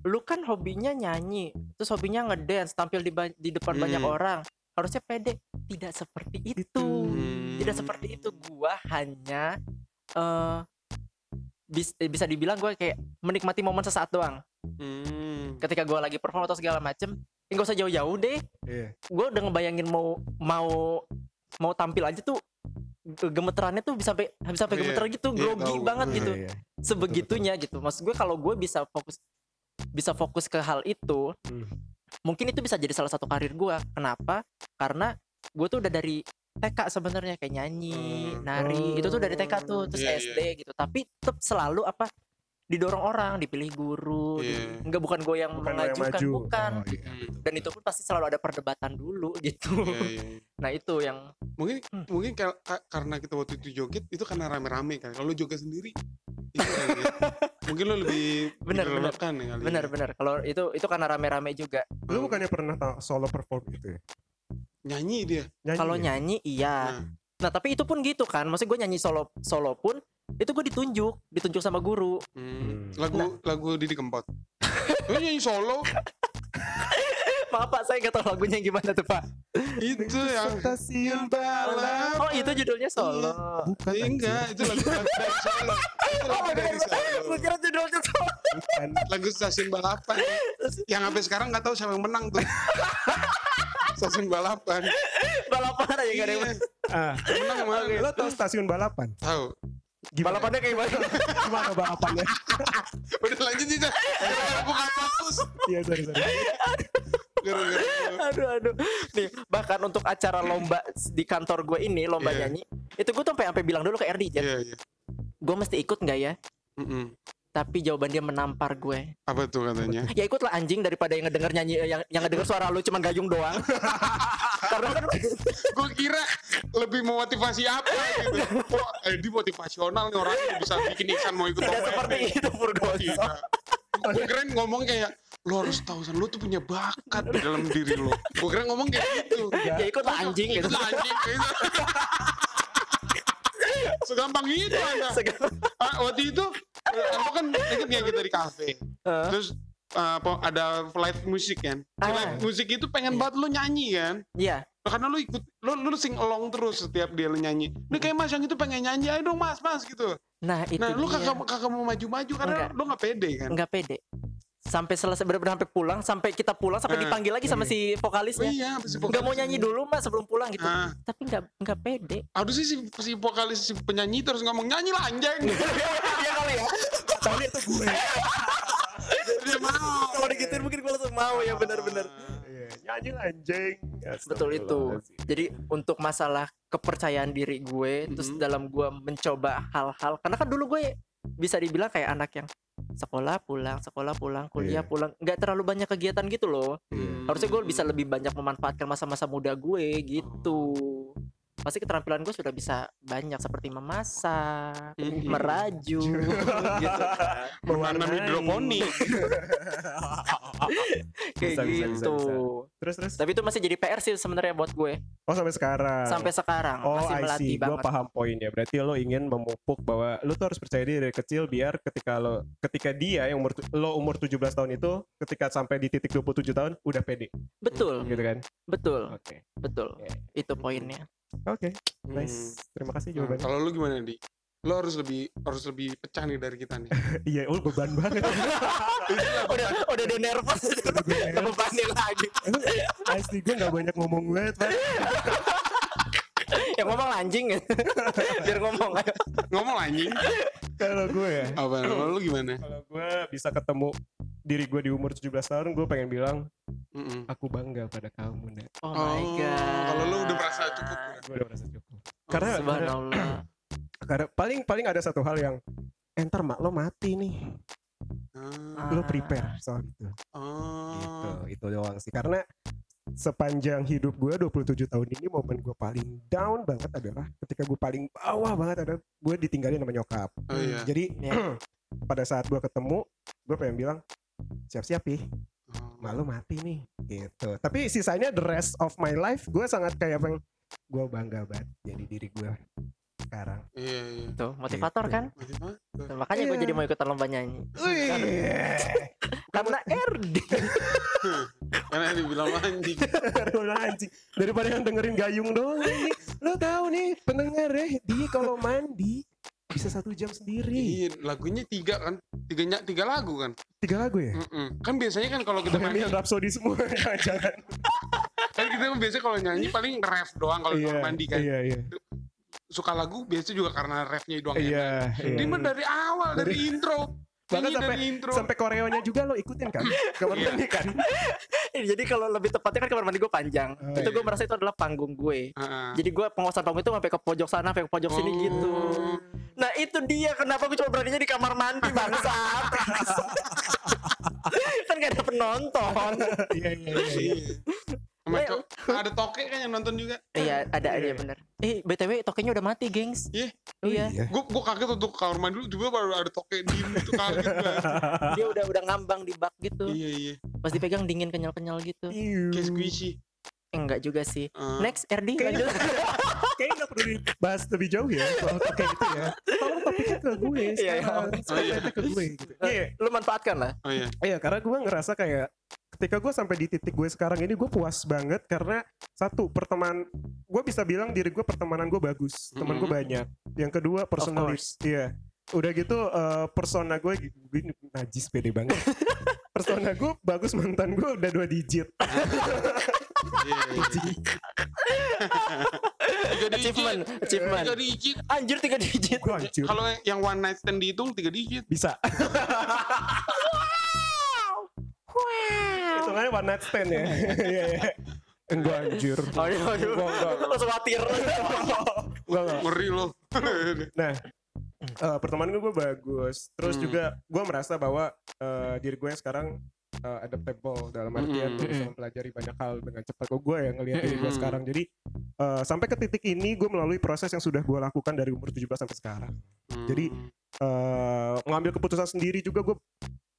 D: lu kan hobinya nyanyi terus hobinya ngedance tampil di, ba- di depan
B: Hmm.
D: banyak orang harusnya pede tidak seperti itu
B: Hmm.
D: tidak seperti itu gua hanya eh bis- eh, bisa dibilang gue kayak menikmati momen sesaat doang
B: Hmm.
D: ketika gua lagi perform atau segala macem ya nggak usah jauh-jauh deh
C: Iya.
D: gue udah ngebayangin mau mau mau tampil aja tuh ge- gemeterannya tuh bisa sampai bisa sampai
B: Iya,
D: gemeter gitu
B: iya,
D: grogi
B: tahu.
D: banget
B: Hmm.
D: gitu
C: Iya, iya.
D: sebegitunya gitu maksud gue kalau gue bisa fokus bisa fokus ke hal itu
C: Hmm.
D: mungkin itu bisa jadi salah satu karir gue kenapa? Karena gue tuh udah dari TK sebenarnya kayak nyanyi
B: Hmm.
D: nari itu tuh dari TK tuh terus
B: Iya,
D: SD gitu. Tapi tetap selalu apa didorong orang dipilih guru di-
B: Iya.
D: enggak bukan gue yang
C: Bukan lo yang
D: mengajukan
C: maju.
D: bukan
C: Oh, iya.
B: Hmm.
D: dan itu pun pasti selalu ada perdebatan dulu gitu
B: Iya, iya, iya.
D: nah itu yang
B: mungkin
D: Hmm.
B: mungkin ka- ka- karena kita waktu itu joget itu karena rame-rame kan kalau joget sendiri itu ya. mungkin lo lebih
D: Bener, bener.
B: dilelekan ya kali ya.
D: benar-benar kalau itu itu karena rame-rame juga
C: Lu bukannya pernah solo perform gitu ya?
B: nyanyi dia
D: kalau
C: ya?
D: nyanyi iya
B: Nah,
D: Nah tapi itu pun gitu kan, maksud gue nyanyi solo solo pun itu gue ditunjuk, ditunjuk sama guru.
B: hmm. Lagu
D: Nah.
B: lagu Didi Kempot Lu nyanyi solo
D: Maaf pak, saya nggak tahu lagunya gimana tuh pak.
B: itu yang
C: stasiun balap.
D: Oh itu judulnya solo.
C: Bukan
B: Eh, enggak itu lagu solo itu lagu dari solo
D: Gue kira judulnya solo.
C: Bukan.
B: lagu stasiun balapan yang sampai sekarang nggak tahu siapa yang menang tuh stasiun balapan
D: Balapan aja gak ada yang
B: Iya,
C: Ah,
B: menang
C: lo tau stasiun balapan?
B: tahu
C: Gimana?
D: Balapannya kayak gimana?
C: Gimana balapannya?
B: udah lanjut. Gara-gara aku nggak fokus
C: Iya, sorry, sorry.
D: aduh aduh. Nih bahkan untuk acara lomba di kantor gue ini lomba
B: Iya.
D: nyanyi, itu gue tuh sampai sampai bilang dulu ke RD, Jet,
B: iya iya
D: gue mesti ikut nggak ya?
B: Mm-mm.
D: Tapi jawaban dia menampar gue.
B: Apa tuh katanya?
D: Ya ikutlah anjing daripada yang ngedenger nyanyi yang yang ngedenger suara lu cuman gayung doang. Karena kan
B: gue kira lebih memotivasi apa gitu. Wah, eh, di motivasional nih orangnya bisa bikin Iksan mau ikut
D: tidak seperti itu Purgoso.
B: Gue keren ngomong kayak lo harus tahu san lo tuh punya bakat di dalam diri lo. Gue keren ngomong kayak gitu.
D: Ya ikutlah anjing gitu.
B: Ikutlah anjing gitu. Segampang itu anda.
D: Segala-
B: Ah, waktu itu eh, Anda kan inget nggak kita di kafe. Terus apa, ada live musik kan.
D: Ah.
B: live musik itu pengen banget lo nyanyi kan.
D: Iya.
B: Karena lo ikut lo lu sing along terus setiap dia lo nyanyi. Ini kayak Mas yang itu pengen nyanyi, ayo dong Mas, Mas gitu.
D: Nah, itu
B: Nah, lu
D: dia.
B: kagak kagak mau maju-maju karena
D: Enggak.
B: lu nggak pede kan.
D: nggak pede. Sampai selesai benar-benar sampai pulang, sampai kita pulang, sampai
B: Eh.
D: dipanggil lagi sama si
B: Oh
D: vokalisnya.
B: iya, si
D: Nggak mau
B: vokalis-
D: nyanyi dulu mas sebelum pulang gitu.
B: Ah.
D: Tapi nggak nggak pede.
B: Aduh sih si, si vokalis si penyanyi terus ngomong nyanyi lah anjing.
D: Iya kali ya.
C: Tapi itu gue.
B: Dia mau.
D: Kalau digituin mungkin gue langsung mau ya benar-benar.
C: Iya, nyanyi lah, anjing.
D: Betul itu. Jadi untuk masalah kepercayaan diri gue, terus
B: Mhm.
D: dalam gue mencoba hal-hal, karena kan dulu gue bisa dibilang kayak anak yang sekolah pulang, sekolah pulang, kuliah
C: Iya.
D: pulang, nggak terlalu banyak kegiatan gitu loh.
B: Hmm.
D: Harusnya gue bisa lebih banyak memanfaatkan masa-masa muda gue gitu. Pasti keterampilan gue sudah bisa banyak seperti memasak,
B: Mhm.
D: meraju, gitu.
B: Menanam hidroponik.
D: kayak
C: Bisa, bisa, bisa,
D: gitu.
C: Terus terus.
D: Tapi itu masih jadi PR sih sebenarnya buat gue
C: Oh sampai sekarang.
D: sampai sekarang
C: Oh,
D: masih
C: I
D: melatih
C: see. Gue paham poinnya. Berarti lo ingin memupuk bahwa lo tuh harus percaya diri dari kecil biar ketika lo ketika dia yang umur lo umur 17 tahun itu ketika sampai di titik 27 tahun udah pede
D: Betul,
C: gitu kan.
D: betul,
C: Oke.
D: betul.
C: Iya.
D: Itu poinnya.
C: Oke.
B: Hmm.
C: Nice. Terima kasih
B: Nah,
C: jawabannya.
B: kalau lu gimana di? Lo harus lebih harus lebih pecah nih dari kita nih.
C: Iya, oh beban banget.
D: udah udah dia nervous udah bebannya lagi.
C: Emang asli gue gak banyak ngomong banget, Pak.
D: Yang ngomong anjing biar ngomong ayo.
B: Ngomong anjing.
C: Kalau gue ya,
B: Apa? Kalau lu gimana?
C: kalau gue bisa ketemu diri gue di umur 17 tahun, gue pengen bilang
B: Mm-mm.
C: aku bangga pada kamu, Nak.
D: Oh, my god.
B: Kalau lu udah merasa cukup.
C: Gue udah merasa cukup. Karena, karena,
D: Subhanallah.
C: karena paling paling ada satu hal yang entar mak lo mati nih,
B: Ah.
C: lo prepare soal itu.
B: Oh.
C: Gitu, itu doang sih. Karena sepanjang hidup gue 27 tahun ini momen gue paling down banget adalah ketika gue paling bawah banget adalah gue ditinggalin sama nyokap.
B: Oh iya.
C: Jadi
D: Iya.
C: pada saat gue ketemu, gue pengen bilang siap-siap ih,
B: Oh.
C: malu mati nih, gitu. Tapi sisanya the rest of my life, gue sangat kayak pengen, gue bangga banget jadi diri gue sekarang.
B: Iya iya.
D: Tuh, motivator
C: Gitu.
D: kan?
B: Motivator.
D: Tuh, makanya gue
C: Iya.
D: jadi mau ikutan lomba nyanyi. Karena RD.
B: Karena dibilang anjing.
C: Aduh, anjing. Daripada yang dengerin gayung doang nih. Lo tahu nih pendengar ya, dia kalau mandi bisa satu jam sendiri.
B: Iya, lagunya tiga kan? Tiga ny- tiga lagu kan?
C: Tiga lagu ya?
B: Mm-mm. Kan biasanya kan kalau kita
C: Bohemian Rhapsody semua jangan.
B: kan kita kan biasanya kalau nyanyi paling ref doang kalau yeah, mandi kan.
C: Iya, iya.
B: Suka lagu biasanya juga karena refnya doang.
C: Iya, iya.
B: Ini mah dari awal, dari, intro.
C: Bahkan sampai
B: intro.
C: sampai koreonya juga lo ikutin kan? Kamar
B: Iya.
C: mandi kan?
D: Jadi kalau lebih tepatnya kan kamar mandi gue panjang.
C: Oh,
D: itu gue
B: iya.
D: merasa itu adalah panggung gue.
B: Heeh.
D: Jadi gue penguasaan panggung itu sampai ke pojok sana, sampai ke pojok sini
B: Oh.
D: gitu. Nah itu dia kenapa gue cuma beraninya di kamar mandi bangsat. kan gak ada penonton.
C: Iya, iya, iya.
B: Iya. Sama
D: Eh,
B: co- ada toke kan yang nonton juga.
D: Iya ada ada
C: Iya.
D: bener. Eh btw tokenya udah mati gengs.
B: Iya.
D: Iya.
B: Gue gue kaget untuk kamar mandi dulu juga baru ada toke di itu kaget gue.
D: Dia udah udah ngambang di bak gitu.
B: Iya iya.
D: Pas dipegang dingin kenyal kenyal gitu.
B: Kayak squishy.
D: Eh, enggak juga sih.
B: Eh,
D: Next RD
C: Kayaknya-
D: lanjut.
C: Kayaknya gak perlu dibahas lebih jauh ya soal kayak gitu ya. Tolong topiknya ke gue
D: Iya, iya.
B: Oh, iya.
C: Spotlightnya ke gue gitu. Iya,
D: Lu manfaatkan lah.
B: Oh iya.
C: Iya, karena gue ngerasa kayak ketika gue sampai di titik gue sekarang ini gue puas banget karena satu pertemanan gue bisa bilang diri gue pertemanan gue bagus, teman gue
B: Mhm.
C: banyak. Yang kedua personalis, iya. Udah gitu eh, persona gue gue najis pede banget. persona gue bagus mantan gue udah dua digit.
B: Iya, iya. Tiga digit.
D: Achievement, achievement.
B: Tiga digit.
D: Anjir tiga digit.
C: Gue.
B: Kalau yang one night stand dihitung tiga digit.
C: Bisa. Itu kan one night stand ya. Iya, iya. Enggak anjir.
D: Aduh, aduh.
C: Enggak, enggak.
D: Langsung khawatir.
C: Enggak, enggak.
B: Ngeri loh.
C: Nah, Eh, pertemanan gue bagus. Terus
B: Hmm.
C: juga gue merasa bahwa eh, diri gue yang sekarang eh, adaptable dalam artian
B: Hmm.
C: bisa mempelajari banyak hal dengan cepat. Kok gue yang ngelihat diri gue
B: Hmm.
C: sekarang. Jadi eh, sampai ke titik ini gue melalui proses yang sudah gue lakukan dari umur 17 sampai sekarang. Jadi,
B: Hmm.
C: eh mengambil keputusan sendiri juga gue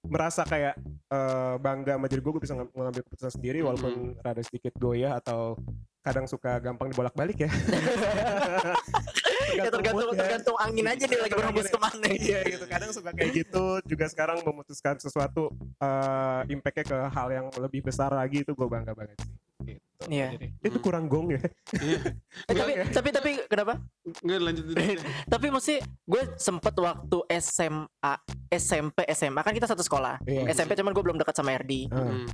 C: merasa kayak eh, bangga sama diri gue gue bisa ng- mengambil keputusan sendiri walaupun rada sedikit goyah atau kadang suka gampang dibolak-balik ya.
D: Ya tergantung
C: mood ya.
D: tergantung angin aja nih lagi berhembus ke mana.
C: Iya gitu kadang suka kayak gitu juga sekarang memutuskan sesuatu eh impactnya ke hal yang lebih besar lagi itu gue bangga banget sih. Gitu.
D: Iya.
C: Jadi, itu kurang gong ya.
B: Iya.
D: Eh, tapi tapi tapi kenapa?
B: Nggak lanjut.
D: Tapi mesti gue sempet waktu SMA, SMP, SMA kan kita satu sekolah.
C: Iya.
D: SMP cuman gue belum dekat sama Erdi.
B: Hmm.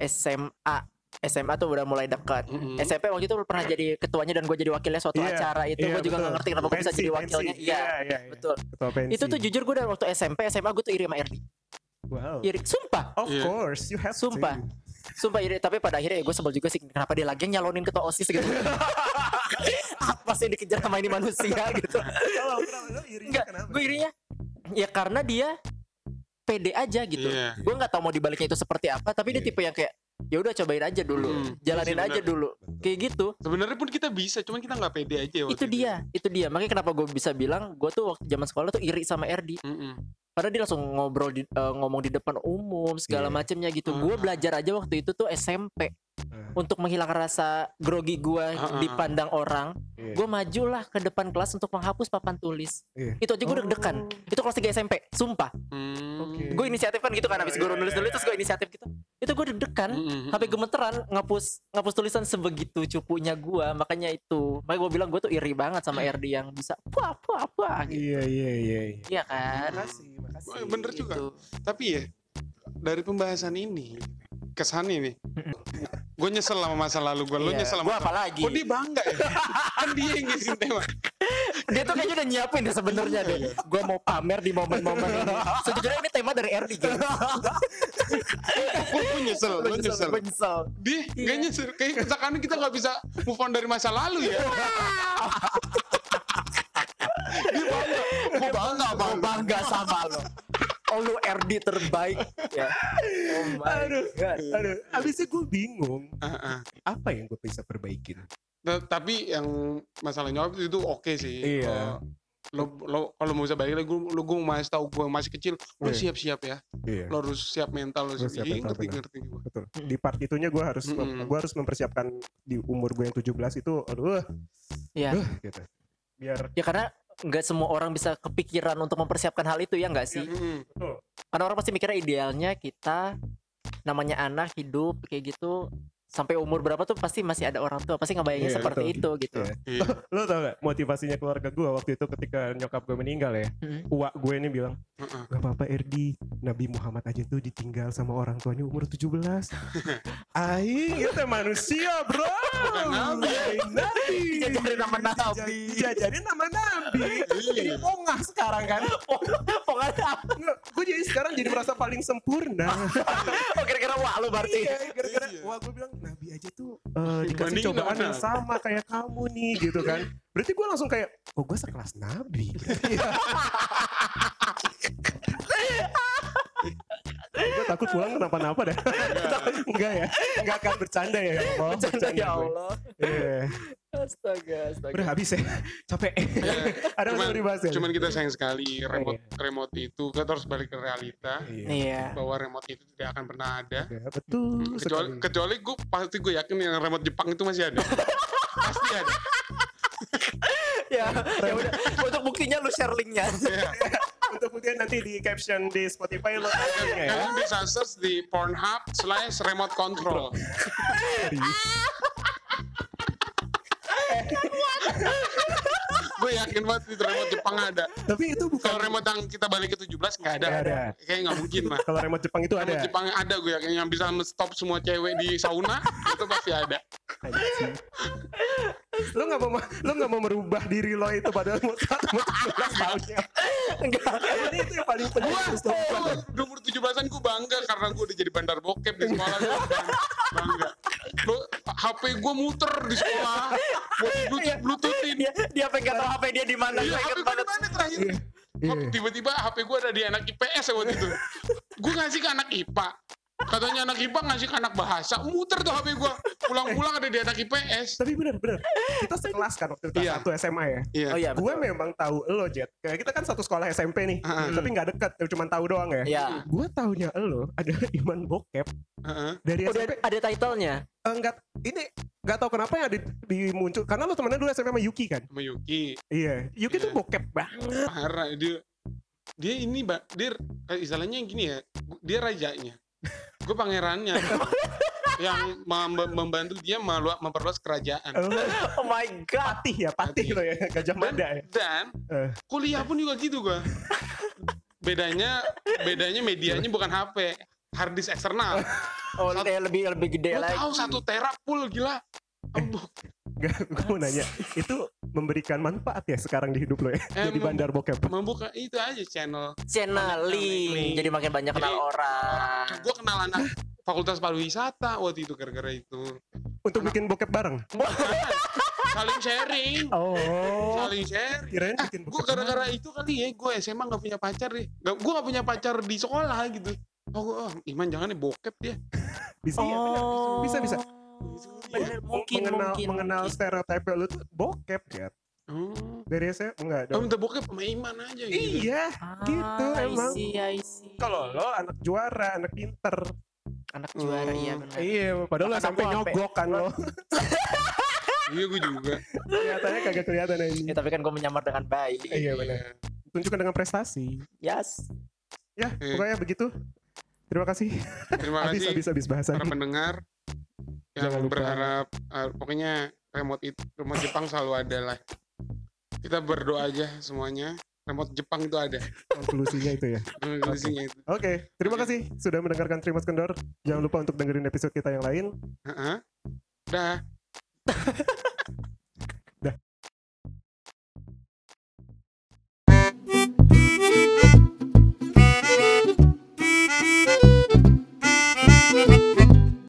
D: SMA, SMA tuh udah mulai dekat.
B: Mm-mm.
D: SMP waktu itu pernah jadi ketuanya dan gue jadi wakilnya suatu
C: Iya,
D: acara itu.
C: iya,
D: gue juga
C: betul.
D: gak ngerti kenapa gue bisa jadi wakilnya. Iya,
C: Iya, iya, iya.
D: betul.
C: Ketua pensi.
D: Itu tuh jujur gue dari waktu SMP, SMA gue tuh iri sama Erdi.
C: Wow.
D: Iri, sumpah.
C: Of
B: Iya.
C: course, you have
D: Sumpah.
C: to.
D: Sumpah iri, tapi pada akhirnya ya gue sebel juga sih kenapa dia lagi nyalonin ketua OSIS gitu. Apa sih yang dikejar sama ini manusia gitu.
C: Kalau kenapa irinya
D: gue irinya ya karena dia pede aja gitu.
B: Iya.
D: Gue nggak tahu mau dibaliknya itu seperti apa, tapi dia
C: Iya.
D: tipe yang kayak ya udah cobain aja dulu,
B: Hmm,
D: jalanin
B: iya sih,
D: aja
B: benar.
D: dulu, kayak gitu.
B: Sebenarnya pun kita bisa, cuman kita nggak pede aja. waktu
D: Itu dia, itu dia. Makanya kenapa gue bisa bilang gue tuh waktu zaman sekolah tuh iri sama Erdi.
B: Mm-mm.
D: Padahal dia langsung ngobrol di, eh, ngomong di depan umum segala
C: Iya.
D: macemnya gitu. Gue belajar aja waktu itu tuh SMP
C: Ah,
D: untuk menghilangkan rasa grogi gue
B: Ah, ah,
D: dipandang orang.
C: iya.
D: Gue majulah ke depan kelas untuk menghapus papan tulis.
C: Iya.
D: Itu aja gue deg-degan. Itu kelas 3 SMP, sumpah.
B: Hmm.
C: Oke.
D: Gue inisiatif kan gitu kan habis gue
C: Iya,
D: nulis nulis terus gue inisiatif gitu. Itu gue deg-degan.
B: Mm-mm.
D: Sampai gemeteran ngapus ngapus tulisan sebegitu cupunya gue makanya itu makanya gue bilang gue tuh iri banget sama Erdi yang bisa puah puah puah gitu
C: Iya, iya, iya. iya.
D: iya kan
C: Makasih, makasih.
B: Oh, bener juga.
D: Gitu.
B: Tapi ya dari pembahasan ini kesan ini, gue nyesel sama masa lalu gue. Lo
D: Iya,
B: nyesel sama
D: gua
B: masa-
D: apa lagi?
B: Oh dia bangga ya? kan dia yang ngisiin tema.
D: dia tuh kayaknya udah nyiapin deh sebenarnya deh gue mau pamer di momen-momen ini sejujurnya ini tema dari Erdi gitu
B: Gue gue nyesel, lo nyesel.
D: gue nyesel
B: Dia nggak nyesel. Kayak seakan kita nggak bisa move on dari masa lalu ya. dia bangga. Gue bangga
D: gue
B: bang.
D: bangga sama lo oh lu Erdi terbaik ya oh my
C: Aduh,
D: god
C: aduh. Abisnya gue bingung.
B: Ah, ah.
C: Apa yang gue bisa perbaikin?
B: Ta- Tapi yang masalah nyokap itu oke sih.
C: Iya.
B: Lo lo kalau mau bisa balik lagi, lo gue masih tahu gue masih kecil. Lo
C: Iya.
B: siap-siap ya.
C: Iya.
B: Lo harus siap mental lo.
C: Harus siap
B: Iya,
C: mental,
B: ngerti ngerti gue.
C: Betul. Di part itunya gue harus
B: Mm-mm.
C: gue harus mempersiapkan di umur gue yang 17 itu aduh
D: ya
C: uh, gitu. Biar
D: ya karena nggak semua orang bisa kepikiran untuk mempersiapkan hal itu ya nggak sih
C: betul.
D: karena orang pasti mikirnya idealnya kita namanya anak hidup kayak gitu sampai umur berapa tuh pasti masih ada orang tua pasti ngebayangin
C: Iya,
D: seperti
C: betul.
D: itu gitu
C: Iya.
B: Iya.
C: Lo tau gak motivasinya keluarga gue waktu itu ketika nyokap gue meninggal ya
D: Mm.
C: Uak gue ini bilang. Gak apa-apa Erdi Nabi Muhammad aja tuh ditinggal sama orang tuanya umur 17 Aing itu manusia bro
B: nabi.
D: Dijajarin nama nabi.
C: Dijajarin nama nabi Jadi pongah sekarang kan
D: pokoknya
C: Gue jadi sekarang jadi merasa paling sempurna
D: oh kira-kira wah lu berarti
C: Iya,
B: Iya.
C: wah gue bilang Nabi aja tuh eh, dikasih cobaan yang sama kayak kamu nih gitu kan. Berarti gue langsung kayak, oh gue sekelas Nabi. gue takut pulang kenapa-napa dah. Enggak ya, enggak akan bercanda ya. Allah.
D: Bercanda ya. Allah
C: Iya.
D: astaga astaga
C: Udah habis ya, capek. Ada
B: Cuman,
C: yang dibahas ya?
B: cuman kita sayang sekali remote remote itu kita harus balik ke realita
C: Iya.
D: iya
B: bahwa remote itu tidak akan pernah ada.
C: Ya, betul
B: Kecuali
C: sekali.
B: kecuali gue pasti gue yakin yang remote Jepang itu masih ada. pasti ada.
D: Ya ya udah. Untuk buktinya lu share linknya.
B: Iya.
C: Untuk kemudian nanti di caption di Spotify lo ya.
B: Kalian bisa search di Pornhub slash remote control. Gue yakin banget itu remote Jepang ada.
C: Tapi itu bukan
B: Kalau remote yang kita balik ke 17 nggak ada.
C: Nggak ada.
B: Kayaknya nggak mungkin lah.
C: kalau remote Jepang itu ada.
B: Remote Jepang ada gue yakin yang bisa stop semua cewek di sauna itu pasti ada.
C: Lo nggak mau lo nggak mau merubah diri lo itu padahal mau 17 tahunnya
D: enggak
C: Ini itu yang paling penting
B: Gua di umur 17-an gue bangga karena gue udah jadi bandar bokep di sekolah gue bangga. Lo HP gue muter di sekolah buat bluetooth bluetoothin.
D: dia dia pengen tahu HP dia di mana
B: Iya, HP gue di mana terakhir?
C: Iya.
B: tiba-tiba HP gue ada di anak IPS ya waktu itu gue ngasih ke anak IPA katanya anak IPA ngasih ke anak bahasa muter tuh HP gue pulang-pulang ada di anak IPS
C: Tapi bener bener kita sekelas kan waktu itu
B: Iya.
C: satu SMA ya.
B: iya
D: Oh iya,
C: Gue memang tahu lo Jet. Kayak kita kan satu sekolah SMP nih,
B: Heeh.
C: tapi nggak deket, cuma tahu doang ya.
D: Iya.
C: Gue taunya lo ada Iman Bokep
B: Heeh.
C: dari
D: Udah
C: SMP.
D: ada titlenya.
C: Eh, Enggak, ini nggak tahu kenapa ya di, dimuncul karena lo temennya dulu SMP sama Yuki kan.
B: sama Yuki
C: Iya, Yuki tuh
B: Iya.
C: bokep banget.
B: parah dia dia ini mbak dia kayak istilahnya gini ya dia rajanya gue pangerannya yang mem- membantu dia memperluas kerajaan
C: Oh,
D: my god.
C: patih ya, patih
B: Patih.
C: lo ya, gajah
B: dan,
C: mada ya.
B: dan
C: Eh.
B: kuliah pun juga gitu gue bedanya bedanya medianya bukan HP hard disk eksternal
D: Oh,
B: Satu-
D: lebih lebih gede lagi.
B: tahu satu tera full gila
C: Gak, gue mau nanya, itu memberikan manfaat ya sekarang di hidup lo ya?
B: Eh,
C: Jadi
B: mem-
C: bandar bokep.
B: membuka itu aja channel
D: Channeling. Jadi makin banyak kenal
B: Jadi-
D: orang.
B: gue kenal anak fakultas pariwisata waktu itu gara-gara itu
C: Untuk bikin bokep bareng.
B: saling sharing
C: Oh,
B: saling sharing
C: kirain bikin
B: gue gara-gara itu kali ya gue SMA gak punya pacar deh gak, gue gak punya pacar di sekolah gitu oh, oh Iman jangan nih bokep dia
C: bisa iya, bener.
D: Oh.
C: Bisa, bisa.
D: Bener, mungkin,
C: mengenal,
D: mungkin.
C: mengenal
D: mungkin.
C: stereotip lu tuh bokep ya.
B: oh
C: Dari saya enggak
B: oh,
C: dong.
B: minta bokep sama Iman aja gitu
C: Iya, gitu
D: Ah, I
C: emang.
D: see, I see.
C: Kalau lo anak juara, anak pinter.
D: anak juara
B: Hmm.
D: iya benar.
C: Iya, padahal lo
D: Anak
C: sampai nyogok kan lo.
B: iya gue juga
C: Kelihatannya kagak kelihatan ini.
D: Ya, tapi kan gue menyamar dengan baik.
C: Iya benar. Tunjukkan dengan prestasi.
D: Yes.
C: Ya, pokoknya begitu. Terima kasih.
B: terima
C: Habis
B: kasih
C: habis habis bahasan.
B: para pendengar
C: Jangan lupa.
B: berharap eh, pokoknya remote itu remote Jepang selalu ada lah kita berdoa aja semuanya remote Jepang itu ada
C: Konklusinya itu ya.
B: Konklusinya itu
C: Oke, terima kasih sudah mendengarkan Trimas Kendor. Jangan lupa untuk dengerin episode kita yang lain.
B: Heeh. dah